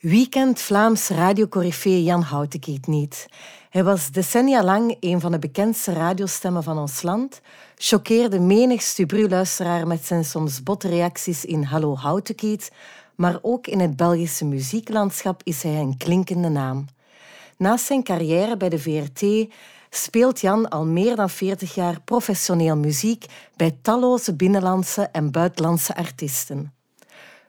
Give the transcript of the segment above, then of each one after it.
Wie kent Vlaams radiocorifee Jan Houtekiet niet? Hij was decennia lang een van de bekendste radiostemmen van ons land, choqueerde menig Stubru-luisteraar met zijn soms botte reacties in Hallo Houtekiet, maar ook in het Belgische muzieklandschap is hij een klinkende naam. Naast zijn carrière bij de VRT speelt Jan al meer dan 40 jaar professioneel muziek bij talloze binnenlandse en buitenlandse artiesten.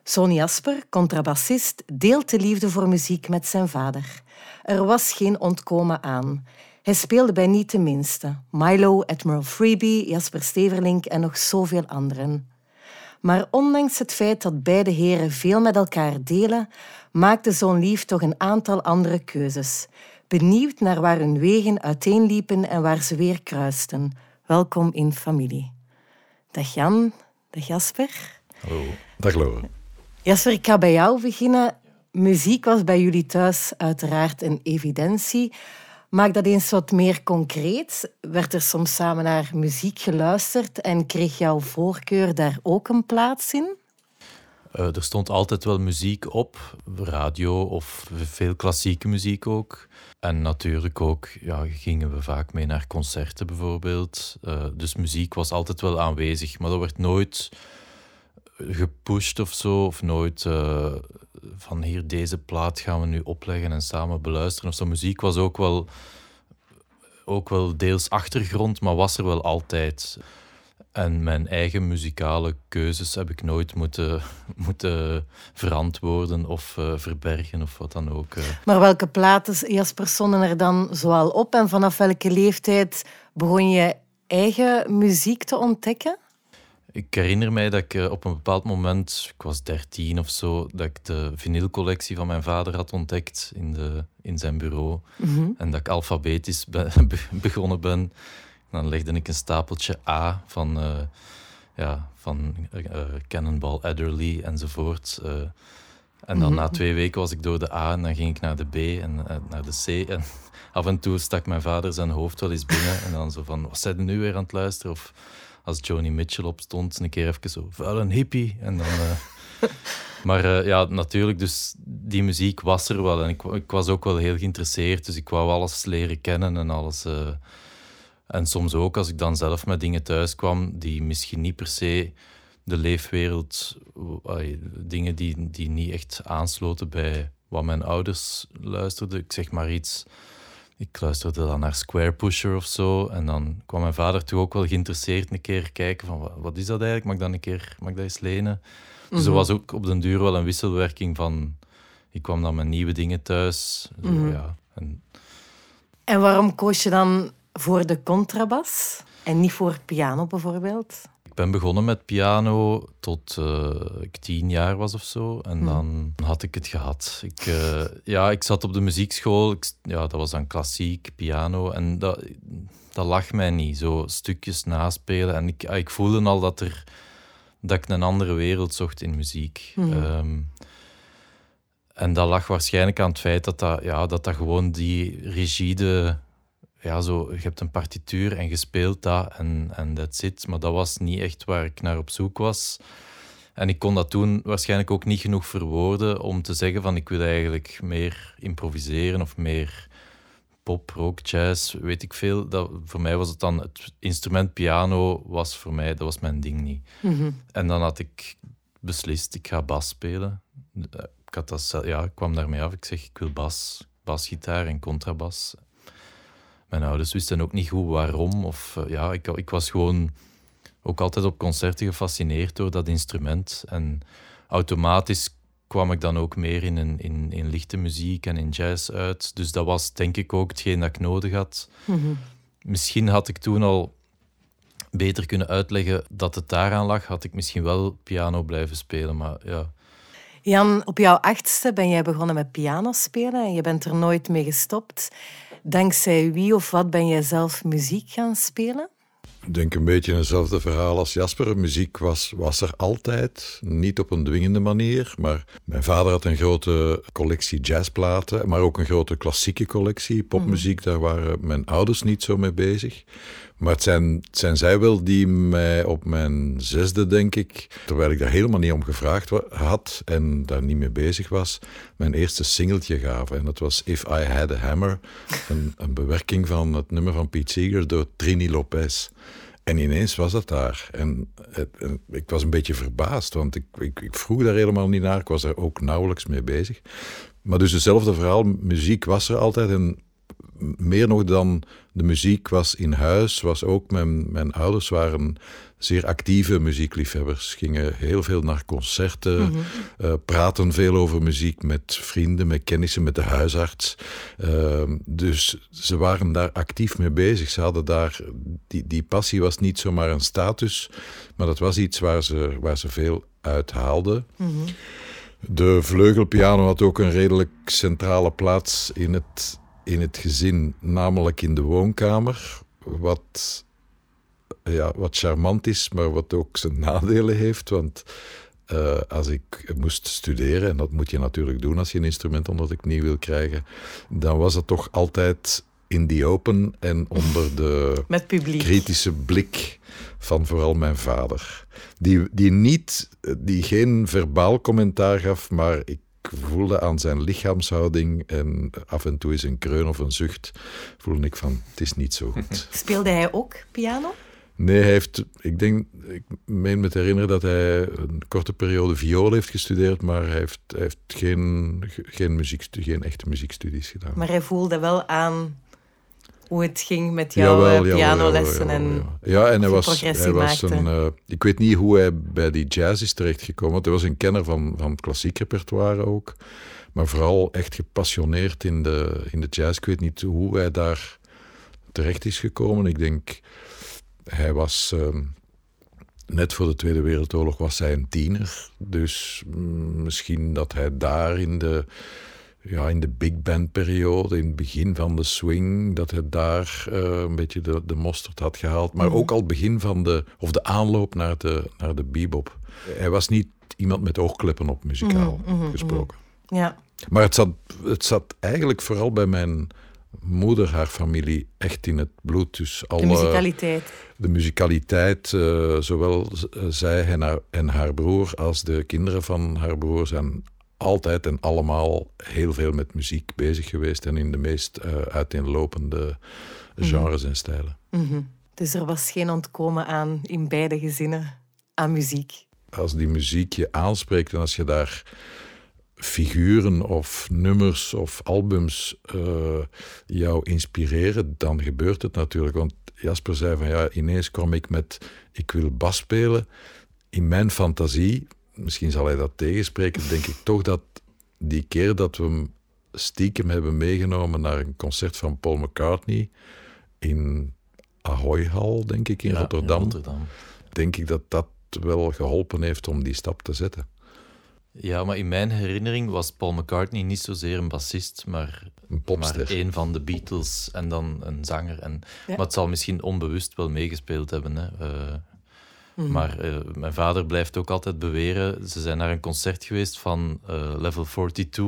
Zoon Jasper, contrabassist, deelt de liefde voor muziek met zijn vader. Er was geen ontkomen aan. Hij speelde bij niet de minste. Milo, Admiral Freebie, Jasper Steverlink en nog zoveel anderen. Maar ondanks het feit dat beide heren veel met elkaar delen, maakte zoon Lief toch een aantal andere keuzes. Benieuwd naar waar hun wegen uiteenliepen en waar ze weer kruisten. Welkom in familie. Dag Jan, dag Jasper. Hallo, dag Laura. Jasper, ik ga bij jou beginnen. Muziek was bij jullie thuis uiteraard een evidentie. Maak dat eens wat meer concreet. Werd er soms samen naar muziek geluisterd en kreeg jouw voorkeur daar ook een plaats in? Uh, er stond altijd wel muziek op, radio of veel klassieke muziek ook. En natuurlijk ook ja, gingen we vaak mee naar concerten bijvoorbeeld. Uh, dus muziek was altijd wel aanwezig, maar dat werd nooit gepusht of zo, of nooit uh, van hier deze plaat gaan we nu opleggen en samen beluisteren of zo. Muziek was ook wel, ook wel deels achtergrond, maar was er wel altijd. En mijn eigen muzikale keuzes heb ik nooit moeten, moeten verantwoorden of uh, verbergen of wat dan ook. Uh. Maar welke platen, Jasper, stonden er dan zoal op? En vanaf welke leeftijd begon je eigen muziek te ontdekken? Ik herinner mij dat ik eh, op een bepaald moment, ik was dertien of zo, dat ik de vinylcollectie van mijn vader had ontdekt in, de, in zijn bureau. Mhm. En dat ik alfabetisch begonnen ben. Dan legde ik een stapeltje A van, uh, ja, van uh, Cannonball Adderley enzovoort. en dan mhm. na twee weken was ik door de A en dan ging ik naar de B en naar de C. En af en toe stak mijn vader zijn hoofd wel eens binnen en dan zo van, wat zijn nu weer aan het luisteren? Of als Joni Mitchell opstond, een keer even zo, vuil een hippie. En dan, uh, maar uh, ja, natuurlijk, dus die muziek was er wel. En ik, ik, was ook wel heel geïnteresseerd, dus ik wou alles leren kennen en alles. Uh, en soms ook als ik dan zelf met dingen thuis kwam die misschien niet per se de leefwereld, dingen die, die niet echt aansloten bij wat mijn ouders luisterden. Ik zeg maar iets ik luisterde dan naar Square Pusher of zo. En dan kwam mijn vader toch ook wel geïnteresseerd een keer kijken van wat, is dat eigenlijk? Mag ik dat een keer mag dat eens lenen? Dus er mhm. was ook op den duur wel een wisselwerking van... Ik kwam dan met nieuwe dingen thuis. Zo, mhm. ja. en... en waarom koos je dan voor de contrabas en niet voor piano bijvoorbeeld? Ben begonnen met piano tot uh, ik tien jaar was of zo. En hm. dan had ik het gehad. Ik, uh, ja, ik zat op de muziekschool. Ik, ja, dat was dan klassiek, piano. En dat, dat lag mij niet. Zo stukjes naspelen. En ik, ik voelde al dat, er, dat ik een andere wereld zocht in muziek. Hm. Ehm, en dat lag waarschijnlijk aan het feit dat dat, ja, dat, dat gewoon die rigide ja, zo, je hebt een partituur en je speelt dat en, en that's it. Maar dat was niet echt waar ik naar op zoek was. En ik kon dat toen waarschijnlijk ook niet genoeg verwoorden om te zeggen van ik wil eigenlijk meer improviseren of meer pop, rock, jazz, weet ik veel. Dat, voor mij was het dan het instrument piano was voor mij, dat was mijn ding niet. Mhm. En dan had ik beslist, ik ga bas spelen. Ik, had dat, ja, ik kwam daarmee af. Ik zeg, ik wil bas, basgitaar en contrabas. Mijn ouders wisten ook niet goed waarom. Of, eh, ja, ik, ik was gewoon ook altijd op concerten gefascineerd door dat instrument. En automatisch kwam ik dan ook meer in, een, in, in lichte muziek en in jazz uit. Dus dat was denk ik ook hetgeen dat ik nodig had. Mhm. Misschien had ik toen al beter kunnen uitleggen dat het daaraan lag, had ik misschien wel piano blijven spelen. Maar ja. Jan, op jouw achtste ben jij begonnen met piano spelen en je bent er nooit mee gestopt. Dankzij wie of wat ben jij zelf muziek gaan spelen? Ik denk een beetje hetzelfde verhaal als Jasper. Muziek was, was er altijd, niet op een dwingende manier. Maar mijn vader had een grote collectie jazzplaten, maar ook een grote klassieke collectie. Popmuziek, daar waren mijn ouders niet zo mee bezig. Maar het zijn, zijn zij wel die mij op mijn zesde, denk ik, terwijl ik daar helemaal niet om gevraagd had en daar niet mee bezig was, mijn eerste singeltje gaven. En dat was If I Had a Hammer, een, bewerking van het nummer van Pete Seeger door Trini Lopez. En ineens was dat daar. En, ik was een beetje verbaasd, want ik, ik, ik, vroeg daar helemaal niet naar. Ik was er ook nauwelijks mee bezig. Maar dus hetzelfde verhaal, muziek was er altijd. En meer nog dan de muziek was in huis, was ook mijn, mijn ouders waren zeer actieve muziekliefhebbers. Gingen heel veel naar concerten, mm praten veel over muziek met vrienden, met kennissen, met de huisarts. Ehm, dus ze waren daar actief mee bezig. Ze hadden daar, die, die passie was niet zomaar een status, maar dat was iets waar ze, waar ze veel uit haalden. Mhm. De vleugelpiano had ook een redelijk centrale plaats in het in het gezin, namelijk in de woonkamer. Wat, ja, wat charmant is, maar wat ook zijn nadelen heeft. Want uh, als ik moest studeren, en dat moet je natuurlijk doen als je een instrument onder de knie wil krijgen, dan was het toch altijd in die open en onder de kritische blik van vooral mijn vader. Die, die, niet, die geen verbaal commentaar gaf, maar ik voelde aan zijn lichaamshouding en af en toe is een kreun of een zucht, voelde ik van, het is niet zo goed. Speelde hij ook piano? Nee, hij heeft, ik denk, ik meen me te herinneren dat hij een korte periode viool heeft gestudeerd, maar hij heeft, hij heeft geen, geen, muziek, geen echte muziekstudies gedaan. Maar hij voelde wel aan hoe het ging met jouw jawel, eh, pianolessen jawel, en Ja, en hij was, hij was een... Uh, ik weet niet hoe hij bij die jazz is terechtgekomen, want hij was een kenner van, van het klassiek repertoire ook. Maar vooral echt gepassioneerd in de, in de jazz. Ik weet niet hoe hij daar terecht is gekomen. Ik denk, hij was... Uh, net voor de Tweede Wereldoorlog was hij een tiener. Dus mm, misschien dat hij daar in de ja, in de big band periode, in het begin van de swing, dat hij daar uh, een beetje de, de mosterd had gehaald. Maar mhm. ook al het begin van de, of de aanloop naar de, naar de bebop. Hij was niet iemand met oogkleppen op, muzikaal mhm, mhm, gesproken. Ja. Maar het zat, het zat eigenlijk vooral bij mijn moeder, haar familie, echt in het bloed. Dus alle, de muzikaliteit. De muzikaliteit, uh, zowel zij en haar, en haar broer als de kinderen van haar broer zijn altijd en allemaal heel veel met muziek bezig geweest en in de meest uh, uiteenlopende genres en stijlen. Mhm. Dus er was geen ontkomen aan in beide gezinnen aan muziek. Als die muziek je aanspreekt en als je daar figuren of nummers of albums uh, jou inspireren, dan gebeurt het natuurlijk. Want Jasper zei van ja, ineens kwam ik met ik wil bas spelen. In mijn fantasie misschien zal hij dat tegenspreken, denk ik toch dat die keer dat we hem stiekem hebben meegenomen naar een concert van Paul McCartney in Ahoy Hall, denk ik, in, Rotterdam, in Rotterdam, denk ik dat dat wel geholpen heeft om die stap te zetten. Ja, maar in mijn herinnering was Paul McCartney niet zozeer een bassist, maar een, maar een van de Beatles en dan een zanger. En, Maar het zal misschien onbewust wel meegespeeld hebben. Hè. Uh, Mhm. Maar uh, mijn vader blijft ook altijd beweren. Ze zijn naar een concert geweest van uh, Level 42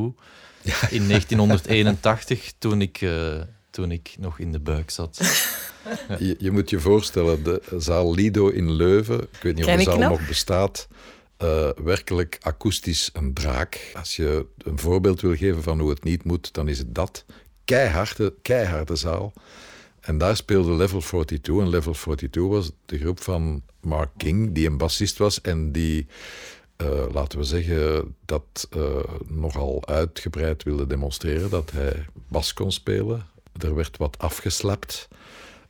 ja. in 1981, toen ik, uh, toen ik nog in de buik zat. je, je, moet je voorstellen, de zaal Lido in Leuven, ik weet niet of de zaal nog, bestaat, werkelijk akoestisch een draak. Als je een voorbeeld wil geven van hoe het niet moet, dan is het dat. Keiharde, keiharde zaal. En daar speelde Level 42. En Level 42 was de groep van Mark King, die een bassist was en die, uh, laten we zeggen, dat uh, nogal uitgebreid wilde demonstreren, dat hij bas kon spelen. Er werd wat afgeslapt.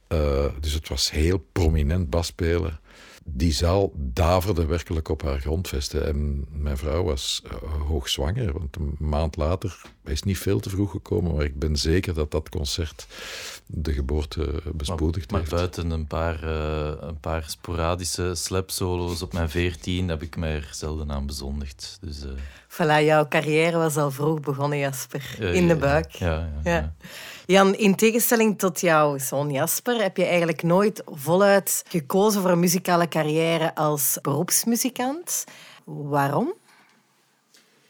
Uh, dus het was heel prominent bas spelen die zaal daverde werkelijk op haar grondvesten. En mijn vrouw was hoogzwanger, want een maand later is niet veel te vroeg gekomen, maar ik ben zeker dat dat concert de geboorte bespoedigd maar, heeft. Maar buiten een paar, uh, een paar sporadische slapsolo's op mijn veertien heb ik mij er zelden aan bezondigd. Dus, uh... Voilà, jouw carrière was al vroeg begonnen, Jasper. in de buik. ja. ja. ja. Jan, in tegenstelling tot jouw zoon Jasper, heb je eigenlijk nooit voluit gekozen voor een muzikale carrière als beroepsmuzikant. Waarom?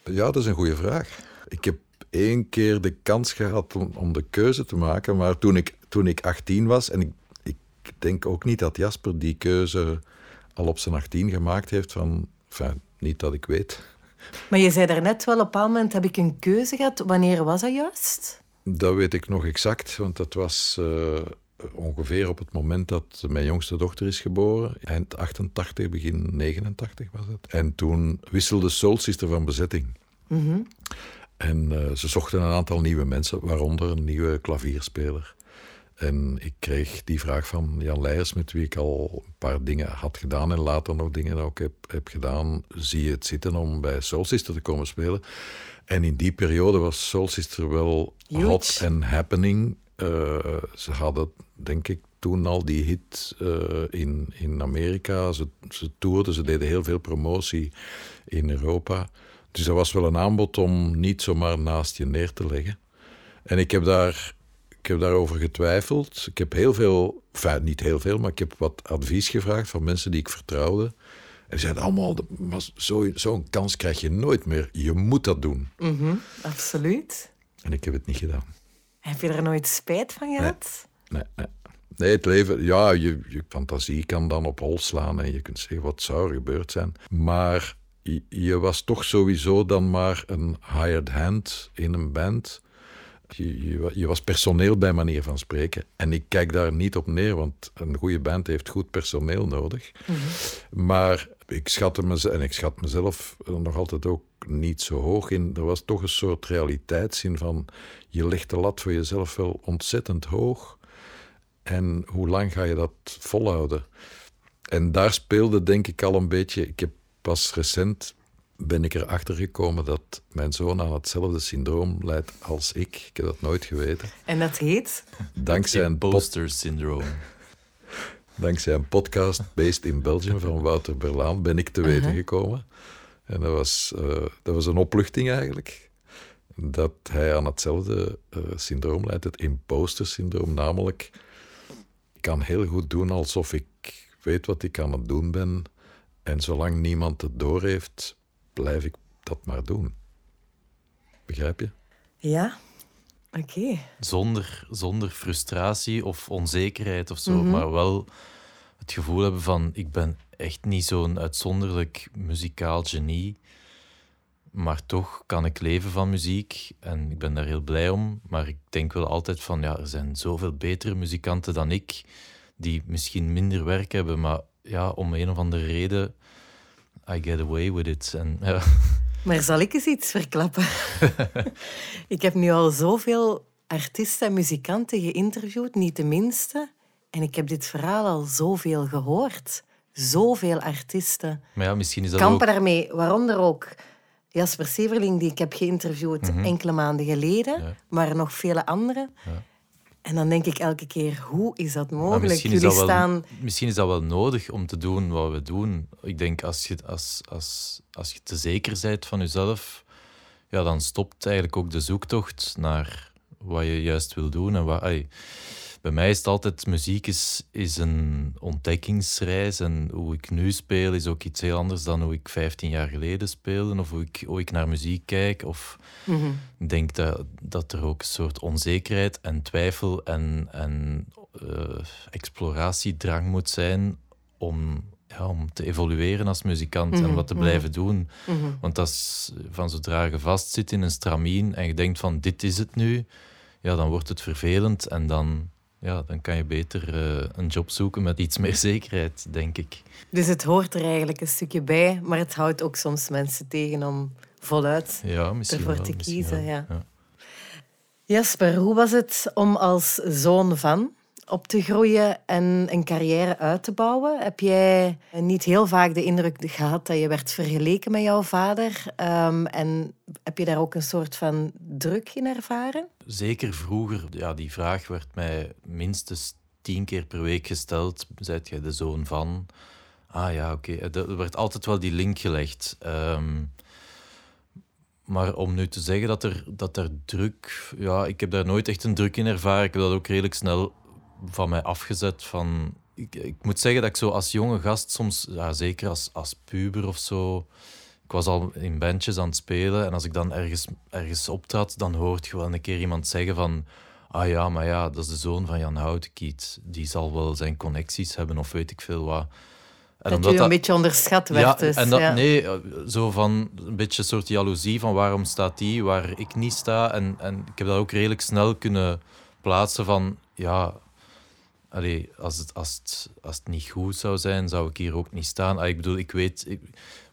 Ja, dat is een goede vraag. Ik heb één keer de kans gehad om, om de keuze te maken, maar toen ik, toen ik 18 was en ik, ik denk ook niet dat Jasper die keuze al op zijn 18 gemaakt heeft. Van, enfin, niet dat ik weet. Maar je zei daarnet wel, op een bepaald moment heb ik een keuze gehad. Wanneer was dat juist? Dat weet ik nog exact, want dat was uh, ongeveer op het moment dat mijn jongste dochter is geboren. Eind 88, begin 89 was het. En toen wisselde Soul Sister van bezetting. Mm En uh, ze zochten een aantal nieuwe mensen, waaronder een nieuwe klavierspeler. En ik kreeg die vraag van Jan Leijers, met wie ik al een paar dingen had gedaan en later nog dingen ook heb, heb gedaan. Zie je het zitten om bij Soul Sister te komen spelen? En in die periode was Soul Sister wel Huge. hot and happening. Uh, ze hadden, denk ik, toen al die hit uh, in, in Amerika. Ze, ze toerden, ze deden heel veel promotie in Europa. Dus dat was wel een aanbod om niet zomaar naast je neer te leggen. En ik heb daar ik heb daarover getwijfeld. Ik heb heel veel, enfin, niet heel veel, maar ik heb wat advies gevraagd van mensen die ik vertrouwde. En die zeiden allemaal, zo'n zo kans krijg je nooit meer. Je moet dat doen. Mm -hmm, absoluut. En ik heb het niet gedaan. Heb je er nooit spijt van gehad? Nee, nee. nee. nee het leven, ja, je, je fantasie kan dan op hol slaan en je kunt zeggen wat zou er gebeurd zijn. Maar je, was toch sowieso dan maar een hired hand in een band je, je, je, was personeel bij manier van spreken. En ik kijk daar niet op neer, want een goede band heeft goed personeel nodig. Mm -hmm. Maar ik schatte mezelf, en ik schat mezelf nog altijd ook niet zo hoog in. Er was toch een soort realiteitszin van, je legt de lat voor jezelf wel ontzettend hoog. En hoe lang ga je dat volhouden? En daar speelde denk ik al een beetje, ik heb pas recent ben ik erachter gekomen dat mijn zoon aan hetzelfde syndroom leidt als ik. Ik heb dat nooit geweten. En dat heet? Dankzij een poster syndroom. Dankzij een podcast based in Belgium van Wouter Berlaan ben ik te weten uh -huh. gekomen. En dat was, uh, dat was een opluchting eigenlijk. Dat hij aan hetzelfde uh, syndroom leidt, het imposter syndroom. Namelijk, ik kan heel goed doen alsof ik weet wat ik aan het doen ben. En zolang niemand het doorheeft, blijf ik dat maar doen. Begrijp je? Ja, oké. Okay. Zonder, zonder frustratie of onzekerheid of zo, mm -hmm. maar wel het gevoel hebben van ik ben echt niet zo'n uitzonderlijk muzikaal genie, maar toch kan ik leven van muziek en ik ben daar heel blij om. Maar ik denk wel altijd van ja, er zijn zoveel betere muzikanten dan ik die misschien minder werk hebben, maar ja, om een of andere reden I get away with it. En, ja. Maar zal ik eens iets verklappen? ik heb nu al zoveel artiesten en muzikanten geïnterviewd, niet de minste. En ik heb dit verhaal al zoveel gehoord. Zoveel artiesten. Maar ja, misschien is dat Kampen ook... daarmee, waaronder ook Jasper Severling, die ik heb geïnterviewd Mhm. enkele maanden geleden, Ja. maar nog vele anderen. Ja. En dan denk ik elke keer, hoe is dat mogelijk? misschien, is dat wel, staan... misschien is dat wel nodig om te doen wat we doen. Ik denk als je, als, als, als je te zeker bent van jezelf, ja, dan stopt eigenlijk ook de zoektocht naar wat je juist wil doen. En wat, bij mij is het altijd, muziek is, is een ontdekkingsreis. En hoe ik nu speel is ook iets heel anders dan hoe ik 15 jaar geleden speelde. Of hoe ik, hoe ik naar muziek kijk. Of Mhm. ik denk dat, dat er ook een soort onzekerheid en twijfel en, en eh, exploratiedrang moet zijn om, ja, om te evolueren als muzikant en Mhm, wat te mhm. blijven doen. Want is van zodra je vastzit in een stramien en je denkt van dit is het nu, ja, dan wordt het vervelend en dan, ja, dan kan je beter eh, een job zoeken met iets meer zekerheid, denk ik. Dus het hoort er eigenlijk een stukje bij, maar het houdt ook soms mensen tegen om voluit Ja, Ervoor wel, te kiezen, wel, ja. Jasper, hoe was het om als zoon van op te groeien en een carrière uit te bouwen? Heb jij niet heel vaak de indruk gehad dat je werd vergeleken met jouw vader? Ehm, en heb je daar ook een soort van druk in ervaren? Zeker vroeger, ja, die vraag werd mij minstens tien keer per week gesteld. Zijt jij de zoon van? Ah ja, oké. Er werd altijd wel die link gelegd. Ehm, maar om nu te zeggen dat er, dat er druk... Ja, ik heb daar nooit echt een druk in ervaren. Ik heb dat ook redelijk snel van mij afgezet. Van, ik, ik moet zeggen dat ik zo als jonge gast soms, ja, zeker als, als puber of zo... Ik was al in bandjes aan het spelen en als ik dan ergens, ergens optrad, dan hoort je wel een keer iemand zeggen van... ah ja, maar ja, dat is de zoon van Jan Houtenkiet. Die zal wel zijn connecties hebben of weet ik veel wat. En dat omdat je een beetje onderschat werd. Ja, dus, en dat, nee, zo van een beetje een soort jaloezie van waarom staat die waar ik niet sta. En, en ik heb dat ook redelijk snel kunnen plaatsen van, ja, allee, als, het, als, als het niet goed zou zijn, zou ik hier ook niet staan. Ah, ik bedoel, ik weet,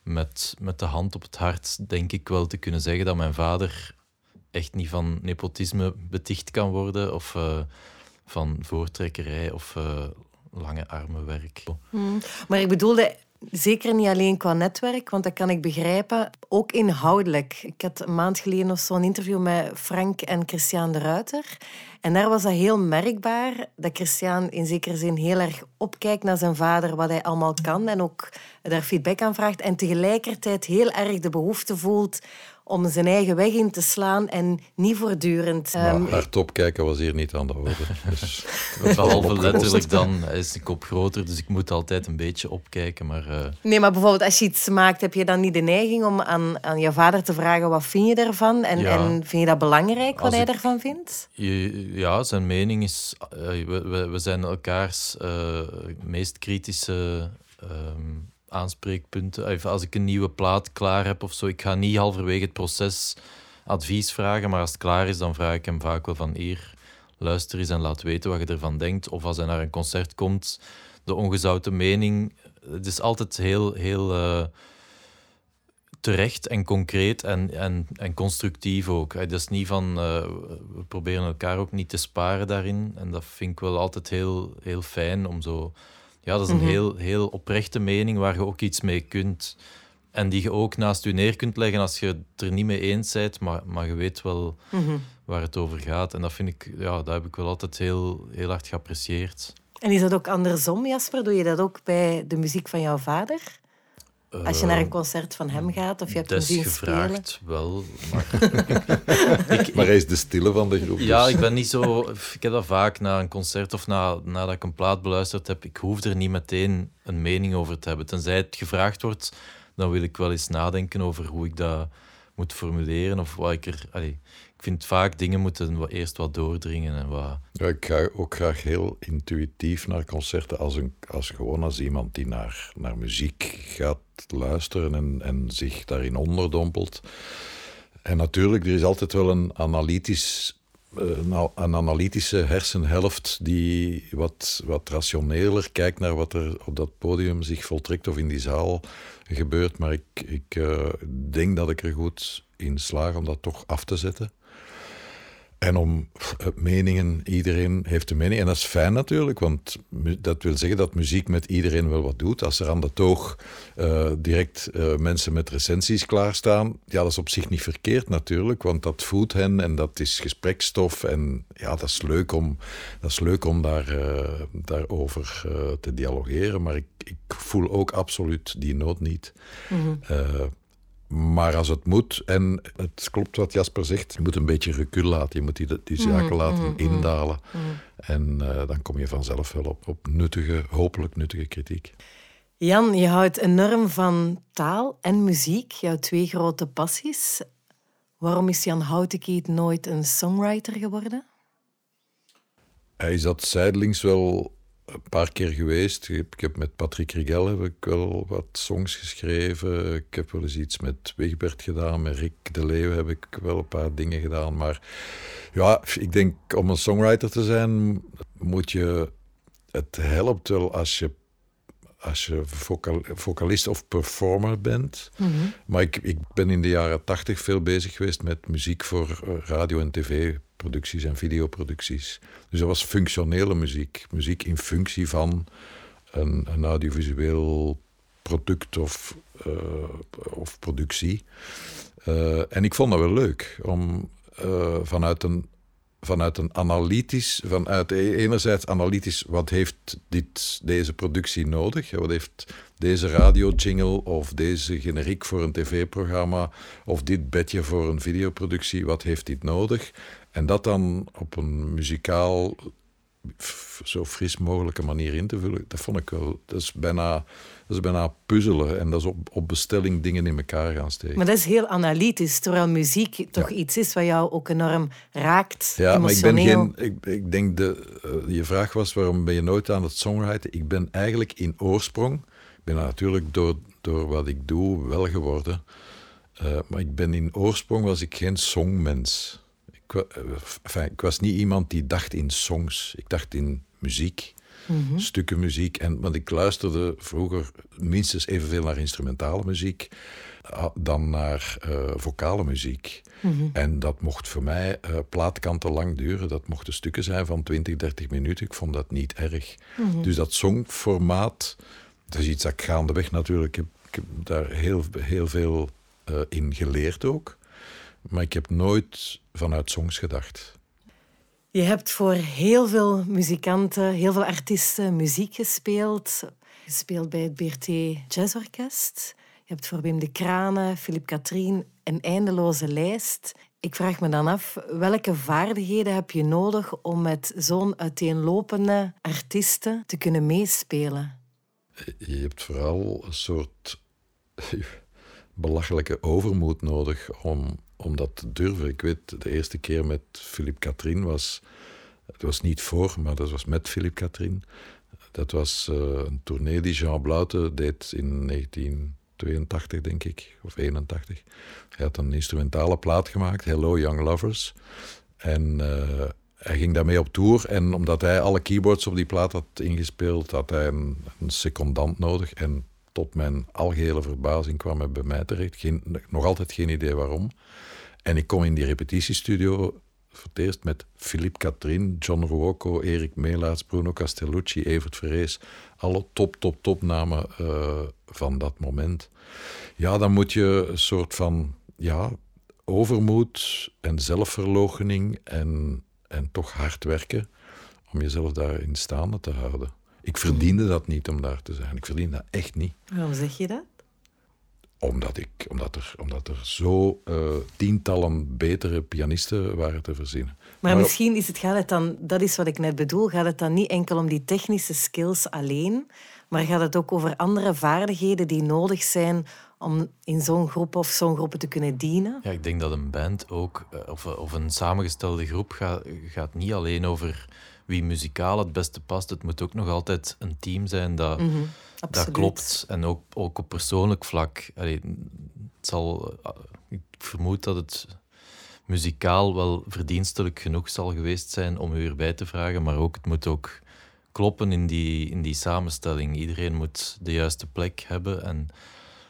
met, met de hand op het hart denk ik wel te kunnen zeggen dat mijn vader echt niet van nepotisme beticht kan worden of uh, van voortrekkerij of uh, lange armenwerk. Hmm. Maar ik bedoelde zeker niet alleen qua netwerk, want dat kan ik begrijpen, ook inhoudelijk. Ik had een maand geleden nog zo'n interview met Frank en Christian de Ruiter. En daar was dat heel merkbaar, dat Christian in zekere zin heel erg opkijkt naar zijn vader, wat hij allemaal kan en ook daar feedback aan vraagt. En tegelijkertijd heel erg de behoefte voelt om zijn eigen weg in te slaan en niet voortdurend... Maar um, hardop kijken was hier niet aan de orde. Dus Behalve letterlijk dan is de kop groter, dus ik moet altijd een beetje opkijken. Maar, uh... Nee, maar bijvoorbeeld als je iets maakt, heb je dan niet de neiging om aan, aan je vader te vragen wat vind je ervan? En, ja. en vind je dat belangrijk, wat hij ik, ervan vindt? Ja, zijn mening is... Uh, we, we, zijn elkaars uh, meest kritische... Ehm, aanspreekpunten. Als ik een nieuwe plaat klaar heb of zo, ik ga niet halverwege het proces advies vragen, maar als het klaar is, dan vraag ik hem vaak wel van hier, luister eens en laat weten wat je ervan denkt. Of als hij naar een concert komt, de ongezouten mening. Het is altijd heel, heel uh, terecht en concreet en, en, en constructief ook. Het is niet van, uh, we proberen elkaar ook niet te sparen daarin. En dat vind ik wel altijd heel, heel fijn om zo ja, dat is een mhm. heel, heel oprechte mening waar je ook iets mee kunt. En die je ook naast je neer kunt leggen als je het er niet mee eens bent, maar, maar je weet wel mhm. waar het over gaat. En dat vind ik, ja, dat heb ik wel altijd heel, heel hard geapprecieerd. En is dat ook andersom, Jasper? Doe je dat ook bij de muziek van jouw vader? Als je naar een eh, concert van hem gaat of je hebt hem zien gevraagd, spelen? wel. Maar, ik, maar hij is de stille van de groep. Ja, dus. ik ben niet zo... Ik heb dat vaak na een concert of na, nadat ik een plaat beluisterd heb. Ik hoef er niet meteen een mening over te hebben. Tenzij het gevraagd wordt, dan wil ik wel eens nadenken over hoe ik dat moet formuleren. Of wat ik er... Allee, ik vind vaak dingen moeten eerst wat doordringen. En wat... Ja, ik ga ook graag heel intuïtief naar concerten als, een, als gewoon als iemand die naar, naar muziek gaat luisteren en, en zich daarin onderdompelt. En natuurlijk, er is altijd wel een analytisch nou, een analytische hersenhelft die wat, wat rationeler kijkt naar wat er op dat podium zich voltrekt of in die zaal gebeurt. Maar ik, ik uh, denk dat ik er goed in slaag om dat toch af te zetten. En om eh, meningen, iedereen heeft een mening. En dat is fijn natuurlijk, want dat wil zeggen dat muziek met iedereen wel wat doet. Als er aan de toog uh, direct uh, mensen met recensies klaarstaan, ja, dat is op zich niet verkeerd natuurlijk, want dat voedt hen en dat is gesprekstof. En ja, dat is leuk om, dat is leuk om daar, uh, daarover te dialogeren. Maar ik, ik voel ook absoluut die nood niet. Mm -hmm. Maar als het moet, en het klopt wat Jasper zegt, je moet een beetje recul laten. Je moet die, die zaken mhm, laten mhm. indalen. En uh, dan kom je vanzelf wel op, op nuttige, hopelijk nuttige kritiek. Jan, je houdt enorm van taal en muziek, jouw twee grote passies. Waarom is Jan Houtenkiet nooit een songwriter geworden? Hij zat zijdelings wel een paar keer geweest. Ik heb met Patrick Rigel heb ik wel wat songs geschreven. Ik heb wel eens iets met Wigbert gedaan. Met Rick de Leeuw heb ik wel een paar dingen gedaan. Maar ja, ik denk om een songwriter te zijn, moet je. Het helpt wel als je als je vocalist of performer bent. Mhm. Maar ik, ik ben in de jaren tachtig veel bezig geweest met muziek voor radio- en tv-producties en videoproducties. Dus dat was functionele muziek. Muziek in functie van een, audiovisueel product of, uh, of productie. Uh, en ik vond dat wel leuk om uh, vanuit een vanuit een analytisch, vanuit e-, enerzijds analytisch, wat heeft dit, deze productie nodig? Wat heeft deze radio-jingle of deze generiek voor een tv-programma of dit bedje voor een videoproductie, wat heeft dit nodig? En dat dan op een muzikaal zo fris mogelijke manier in te vullen, dat vond ik wel. Dat is bijna, dat is bijna puzzelen en dat is op, op bestelling dingen in elkaar gaan steken. Maar dat is heel analytisch, terwijl muziek toch iets is wat jou ook enorm raakt. Ja, maar ik ben geen. Ik, ik denk de. Uh, je vraag was waarom ben je nooit aan het songwriten? Ik ben eigenlijk in oorsprong. Ik ben natuurlijk door, door wat ik doe wel geworden. Uh, maar ik ben in oorsprong was ik geen songmens. Ik, enfin, ik, was niet iemand die dacht in songs. Ik dacht in muziek, mm -hmm. stukken muziek. En, want ik luisterde vroeger minstens evenveel naar instrumentale muziek dan naar uh, vocale muziek. Mm -hmm. En dat mocht voor mij uh, plaatkanten lang duren. Dat mochten stukken zijn van 20, 30 minuten. Ik vond dat niet erg. Mm -hmm. Dus dat songformaat, dat is iets dat ik gaandeweg natuurlijk... Ik heb, ik heb daar heel, heel veel uh, in geleerd ook. Maar ik heb nooit vanuit songs gedacht. Je hebt voor heel veel muzikanten, heel veel artiesten muziek gespeeld. Gespeeld bij het BRT Jazzorkest. Je hebt voor Wim de Kranen, Philippe Katrien een eindeloze lijst. Ik vraag me dan af, welke vaardigheden heb je nodig om met zo'n uiteenlopende artiesten te kunnen meespelen? Je hebt vooral een soort belachelijke overmoed nodig om, om dat te durven. Ik weet, de eerste keer met Philippe Katrien was... Het was niet voor, maar dat was met Philippe Katrien. Dat was uh, een tournee die Jean Blaute deed in 1982, denk ik, of 81. Hij had een instrumentale plaat gemaakt, Hello Young Lovers. En uh, hij ging daarmee op tour. En omdat hij alle keyboards op die plaat had ingespeeld, had hij een, een secondant nodig. En tot mijn algehele verbazing kwam hij bij mij terecht. Geen, nog altijd geen idee waarom. En ik kom in die repetitiestudio voor het eerst met Philippe Katrien, John Ruocco, Erik Melaerts, Bruno Castellucci, Evert Verrees. Alle top, top, top namen uh, van dat moment. Ja, dan moet je een soort van ja, overmoed en zelfverloochening en, en toch hard werken om jezelf daarin staande te houden. Ik verdiende dat niet om daar te zijn. Ik verdiende dat echt niet. Waarom zeg je dat? Omdat, ik, omdat, er, omdat er zo uh, tientallen betere pianisten waren te verzinnen. Maar, maar misschien is het, gaat het dan, dat is wat ik net bedoel, gaat het dan niet enkel om die technische skills alleen, maar gaat het ook over andere vaardigheden die nodig zijn om in zo'n groep of zo'n groepen te kunnen dienen? Ja, ik denk dat een band ook, of, of een samengestelde groep, gaat, gaat niet alleen over wie muzikaal het beste past. Het moet ook nog altijd een team zijn dat, mm -hmm, dat klopt. En ook, ook op persoonlijk vlak. Allee, het zal, eh, ik vermoed dat het muzikaal wel verdienstelijk genoeg zal geweest zijn om u erbij te vragen. Maar ook, het moet ook kloppen in die, in die samenstelling. Iedereen moet de juiste plek hebben. En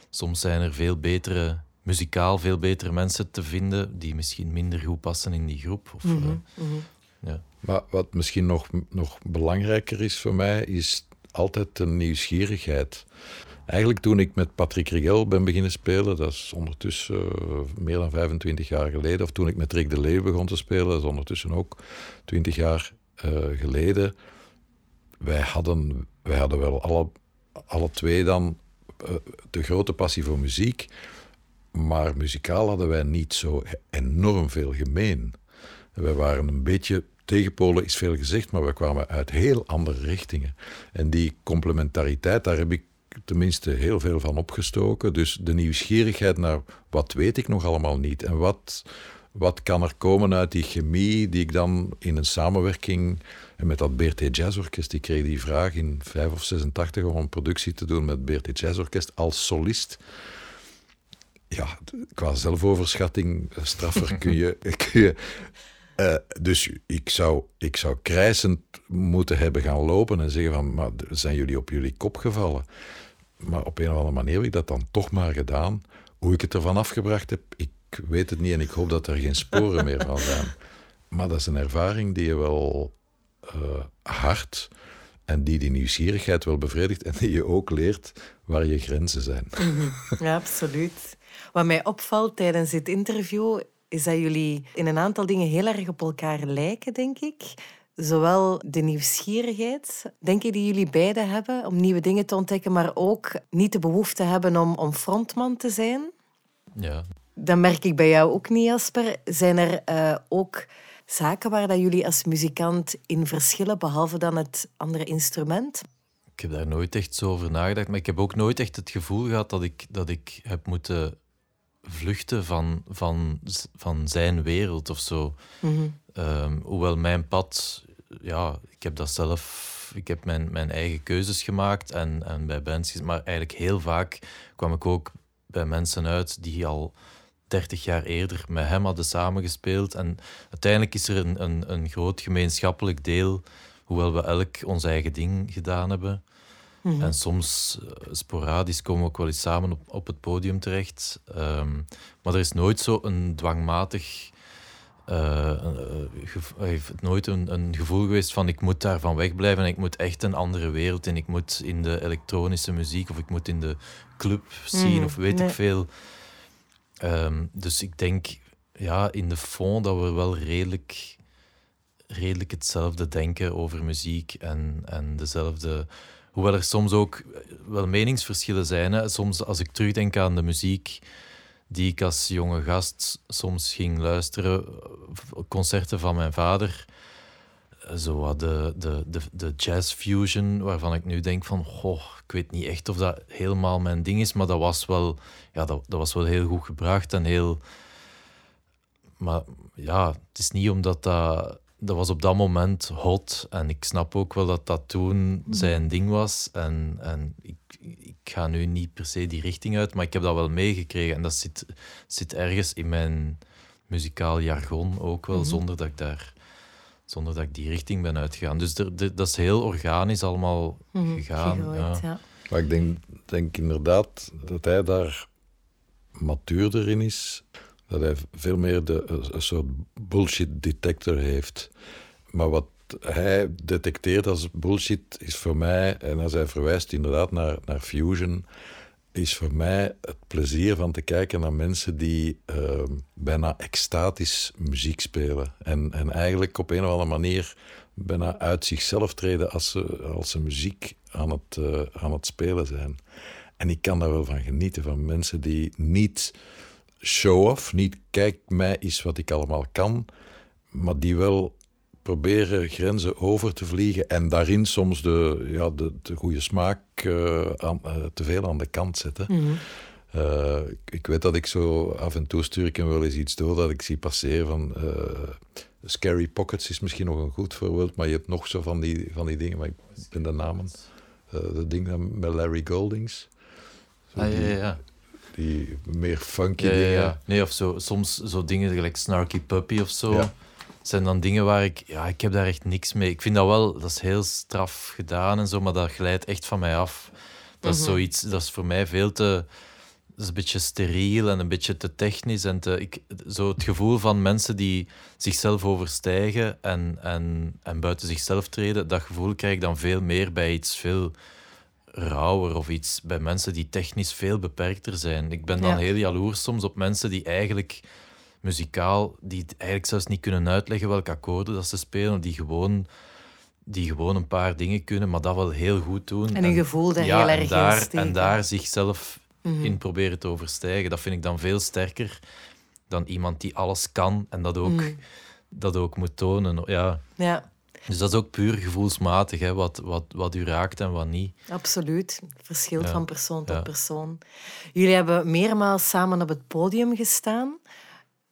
soms zijn er veel betere muzikaal veel betere mensen te vinden die misschien minder goed passen in die groep. Of, mm -hmm, uh, mm -hmm. Ja. Maar wat misschien nog, nog belangrijker is voor mij, is altijd de nieuwsgierigheid. Eigenlijk toen ik met Patrick Rigel ben beginnen spelen, dat is ondertussen uh, meer dan 25 jaar geleden, of toen ik met Rick de Leeuw begon te spelen, dat is ondertussen ook 20 jaar uh, geleden. Wij hadden, wij hadden wel alle, alle twee dan uh, de grote passie voor muziek, maar muzikaal hadden wij niet zo enorm veel gemeen. Wij waren een beetje tegenpolen is veel gezegd, maar we kwamen uit heel andere richtingen. En die complementariteit, daar heb ik tenminste heel veel van opgestoken. Dus de nieuwsgierigheid naar wat weet ik nog allemaal niet en wat, wat kan er komen uit die chemie die ik dan in een samenwerking en met dat BRT Jazzorkest, ik kreeg die vraag in 5 of 86 om een productie te doen met BRT Jazzorkest als solist ja, qua zelfoverschatting, straffer kun je, kun je uh, dus ik zou, ik zou krijsend moeten hebben gaan lopen en zeggen van, maar zijn jullie op jullie kop gevallen? Maar op een of andere manier heb ik dat dan toch maar gedaan. Hoe ik het ervan afgebracht heb, ik weet het niet en ik hoop dat er geen sporen meer van zijn. Maar dat is een ervaring die je wel uh, hard en die die nieuwsgierigheid wel bevredigt en die je ook leert waar je grenzen zijn. Ja, absoluut. Wat mij opvalt tijdens dit interview is dat jullie in een aantal dingen heel erg op elkaar lijken, denk ik. Zowel de nieuwsgierigheid, denk ik, die jullie beiden hebben om nieuwe dingen te ontdekken, maar ook niet de behoefte hebben om, om frontman te zijn. Ja. Dat merk ik bij jou ook niet, Jasper. Zijn er uh, ook zaken waar dat jullie als muzikant in verschillen, behalve dan het andere instrument? Ik heb daar nooit echt zo over nagedacht, maar ik heb ook nooit echt het gevoel gehad dat ik, dat ik heb moeten vluchten van, van, van zijn wereld of zo. Ehm, hoewel mijn pad, ja, ik heb dat zelf, ik heb mijn, mijn eigen keuzes gemaakt en, en bij bands, maar eigenlijk heel vaak kwam ik ook bij mensen uit die al 30 jaar eerder met hem hadden samengespeeld. En uiteindelijk is er een, een, een groot gemeenschappelijk deel, hoewel we elk ons eigen ding gedaan hebben. En soms eh, sporadisch komen we ook wel eens samen op, op het podium terecht. Ehm, maar er is nooit zo een dwangmatig. eh, eh, gev- eh, heeft nooit een, een gevoel geweest van ik moet daarvan wegblijven en ik moet echt een andere wereld in. Ik moet in de elektronische muziek of ik moet in de club zien Mhm, of weet nee. ik veel. Ehm, dus ik denk ja, in de fond dat we wel redelijk, redelijk hetzelfde denken over muziek en, en dezelfde. Hoewel er soms ook eh, wel meningsverschillen zijn. Hè. Soms als ik terugdenk aan de muziek die ik als jonge gast soms ging luisteren, eh, concerten van mijn vader, eh, zo wat de, de, de, de jazz fusion, waarvan ik nu denk van, goh, ik weet niet echt of dat helemaal mijn ding is, maar dat was wel, ja, dat, dat was wel heel goed gebracht en heel... Maar ja, het is niet omdat dat... Dat was op dat moment hot en ik snap ook wel dat dat toen zijn ding was. En, en ik, ik ga nu niet per se die richting uit, maar ik heb dat wel meegekregen. En dat zit, zit ergens in mijn muzikaal jargon ook wel, zonder dat ik daar zonder dat ik die richting ben uitgegaan. Dus er- er- dat is heel organisch allemaal gegaan. Gegooid, ja. ja. Maar ik denk, denk inderdaad dat hij daar matuurder in is. Dat hij veel meer de, een- een soort bullshit detector heeft. Maar wat hij detecteert als bullshit is voor mij, en als hij verwijst inderdaad naar, naar Fusion, is voor mij het plezier van te kijken naar mensen die eh, bijna extatisch muziek spelen. En, en eigenlijk op een of andere manier bijna uit zichzelf treden als ze, als ze muziek aan het, eh, aan het spelen zijn. En ik kan daar wel van genieten, van mensen die niet show-off, niet kijk mij is wat ik allemaal kan, maar die wel proberen grenzen over te vliegen en daarin soms de, ja, de, de goede smaak eh, aan, eh, te veel aan de kant zetten. Eh, ik, ik weet dat ik zo af en toe stuur ik hem wel eens iets door dat ik zie passeren van eh, Scary Pockets is misschien nog een goed voorbeeld, maar je hebt nog zo van die, van die dingen, maar ik ben de namen. Eh dat ding met Larry Goldings. Ah, ja, die, ja, ja. Die meer funky Ja, dingen. ja. Nee, of zo, soms zo dingen gelijk Snarky Puppy of zo. Ja. Zijn dan dingen waar ik, ja, ik heb daar echt niks mee. Ik vind dat wel, dat is heel straf gedaan en zo, maar dat glijdt echt van mij af. Dat is zoiets, dat is voor mij veel te, dat is een beetje steriel en een beetje te technisch. En te, ik, zo het gevoel van mensen die zichzelf overstijgen en, en, en buiten zichzelf treden, dat gevoel krijg ik dan veel meer bij iets veel rauwer of iets bij mensen die technisch veel beperkter zijn. Ik ben dan Ja. heel jaloers soms op mensen die eigenlijk muzikaal, die eigenlijk zelfs niet kunnen uitleggen welke akkoorden dat ze spelen, die gewoon, die gewoon een paar dingen kunnen, maar dat wel heel goed doen. En hun gevoel daar heel en erg in daar. En daar zichzelf Mhm. in proberen te overstijgen. Dat vind ik dan veel sterker dan iemand die alles kan en dat ook, Mhm. dat ook moet tonen. Ja. Ja, Dus dat is ook puur gevoelsmatig, hè, wat, wat, wat u raakt en wat niet. absoluut. Verschilt Ja. van persoon tot Ja. persoon. Jullie hebben meermaals samen op het podium gestaan.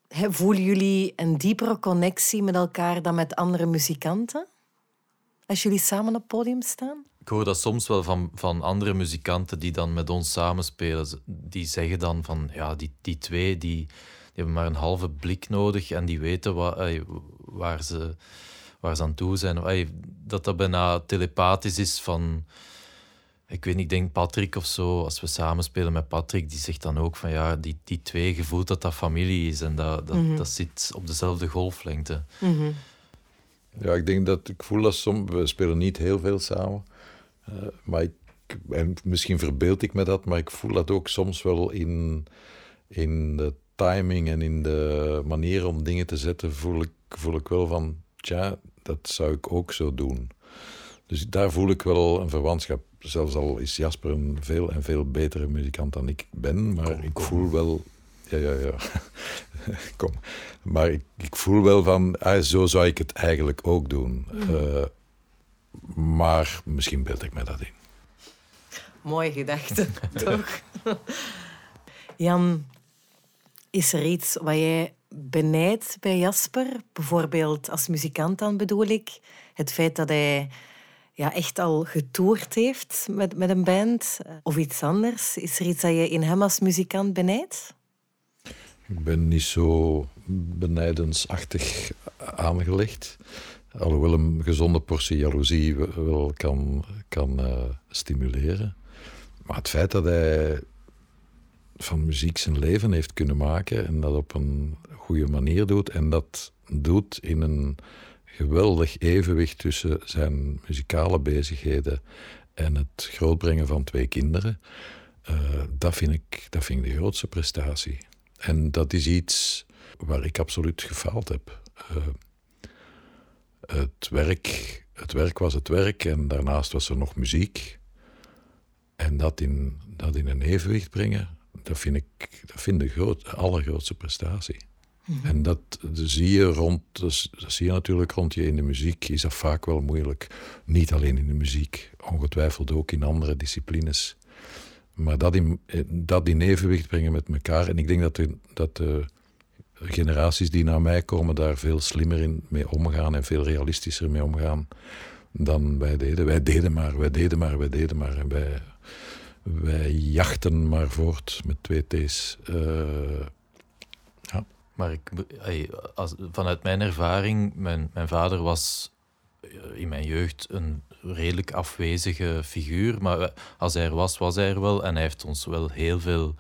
Voelen jullie een diepere connectie met elkaar dan met andere muzikanten? Als jullie samen op het podium staan? Ik hoor dat soms wel van, van andere muzikanten die dan met ons samenspelen. Die zeggen dan van, ja, die, die twee die, die hebben maar een halve blik nodig en die weten wat, ey, waar, ze, waar ze aan toe zijn. Dat dat bijna telepathisch is van... Ik weet niet, ik denk Patrick of zo, als we samenspelen met Patrick, die zegt dan ook van ja, die, die twee gevoelt dat dat familie is en dat, dat, dat zit op dezelfde golflengte. Ja, ik denk dat ik voel dat soms. We spelen niet heel veel samen. eh, maar ik, en misschien verbeeld ik me dat, maar ik voel dat ook soms wel in, in de timing en in de manier om dingen te zetten. Voel ik, voel ik wel van, tja, dat zou ik ook zo doen. Dus daar voel ik wel een verwantschap. Zelfs al is Jasper een veel en veel betere muzikant dan ik ben, maar ik voel wel ja, ja, ja. Kom. Maar ik, ik, voel wel van, ah, zo zou ik het eigenlijk ook doen. Uh, maar misschien beeld ik mij dat in. Mooie gedachte, toch? Jan, is er iets wat jij benijdt bij Jasper? Bijvoorbeeld als muzikant dan bedoel ik. Het feit dat hij ja, echt al getoerd heeft met, met een band. Of iets anders. Is er iets dat je in hem als muzikant benijdt? Ik ben niet zo benijdensachtig aangelegd. Alhoewel een gezonde portie jaloezie wel kan, kan uh, stimuleren. Maar het feit dat hij van muziek zijn leven heeft kunnen maken en dat op een goede manier doet en dat doet in een geweldig evenwicht tussen zijn muzikale bezigheden en het grootbrengen van twee kinderen, uh, dat, vind ik, dat vind ik de grootste prestatie. En dat is iets waar ik absoluut gefaald heb. Uh, het, werk, het werk was het werk en daarnaast was er nog muziek. En dat in, dat in een evenwicht brengen, dat vind ik dat vind de groot, allergrootste prestatie. Mhm. En dat, dat, zie je rond, dat, zie je natuurlijk rond je in de muziek, is dat vaak wel moeilijk. Niet alleen in de muziek, ongetwijfeld ook in andere disciplines. Maar dat in, dat in evenwicht brengen met elkaar. En ik denk dat de, dat de generaties die naar mij komen daar veel slimmer in mee omgaan en veel realistischer mee omgaan dan wij deden. Wij deden maar, wij deden maar, wij deden maar. En wij, wij jachten maar voort met twee T's. Uh, ja. Maar ik, als, vanuit mijn ervaring, mijn, mijn vader was eh, in mijn jeugd een redelijk afwezige figuur. Maar als hij er was, was hij er wel. En hij heeft ons wel heel veel,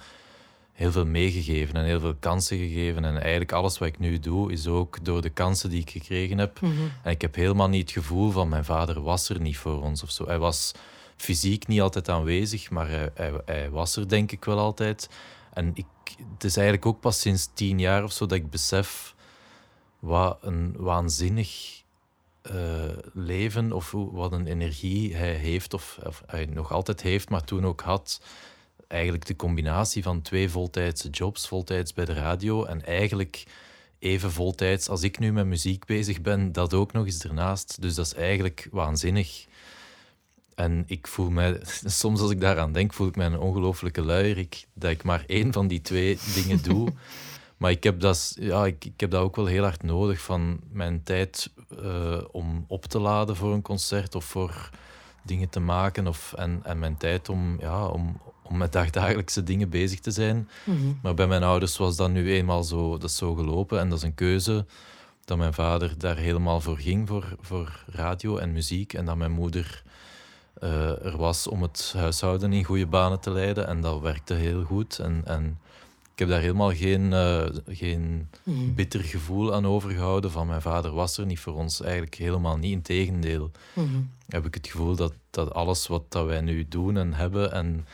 heel veel meegegeven en heel veel kansen gegeven. En eigenlijk alles wat ik nu doe, is ook door de kansen die ik gekregen heb. Mhm. En ik heb helemaal niet het gevoel van mijn vader was er niet voor ons of zo. Hij was fysiek niet altijd aanwezig, maar hij, hij, was er denk ik wel altijd. En ik, het is eigenlijk ook pas sinds tien jaar of zo dat ik besef wat een waanzinnig uh, leven of wat een energie hij heeft, of, of, hij nog altijd heeft, maar toen ook had. Eigenlijk de combinatie van twee voltijdse jobs, voltijds bij de radio en eigenlijk even voltijds als ik nu met muziek bezig ben, dat ook nog eens ernaast. Dus dat is eigenlijk waanzinnig. En ik voel mij, soms als ik daaraan denk, voel ik mij een ongelofelijke luier. Ik, dat ik maar één van die twee dingen doe. Maar ik heb, dat, ja, ik, ik heb dat ook wel heel hard nodig van mijn tijd uh, om op te laden voor een concert of voor dingen te maken. Of, en, en mijn tijd om, ja, om, om met dagdagelijkse dingen bezig te zijn. Mm -hmm. Maar bij mijn ouders was dat nu eenmaal zo, dat is zo gelopen. En dat is een keuze dat mijn vader daar helemaal voor ging, voor, voor radio en muziek. En dat mijn moeder uh, er was om het huishouden in goede banen te leiden. En dat werkte heel goed. En, en ik heb daar helemaal geen, uh, geen mm. bitter gevoel aan overgehouden van mijn vader was er niet voor ons. Eigenlijk helemaal niet. Integendeel mm. heb ik het gevoel dat, dat alles wat dat wij nu doen en hebben en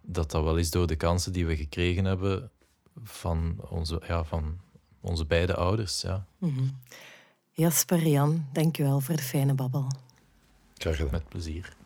dat dat wel is door de kansen die we gekregen hebben van onze, ja, van onze beide ouders. Ja. Mm. Jasper, Jan, dank je wel voor de fijne babbel. Graag gedaan. Met plezier.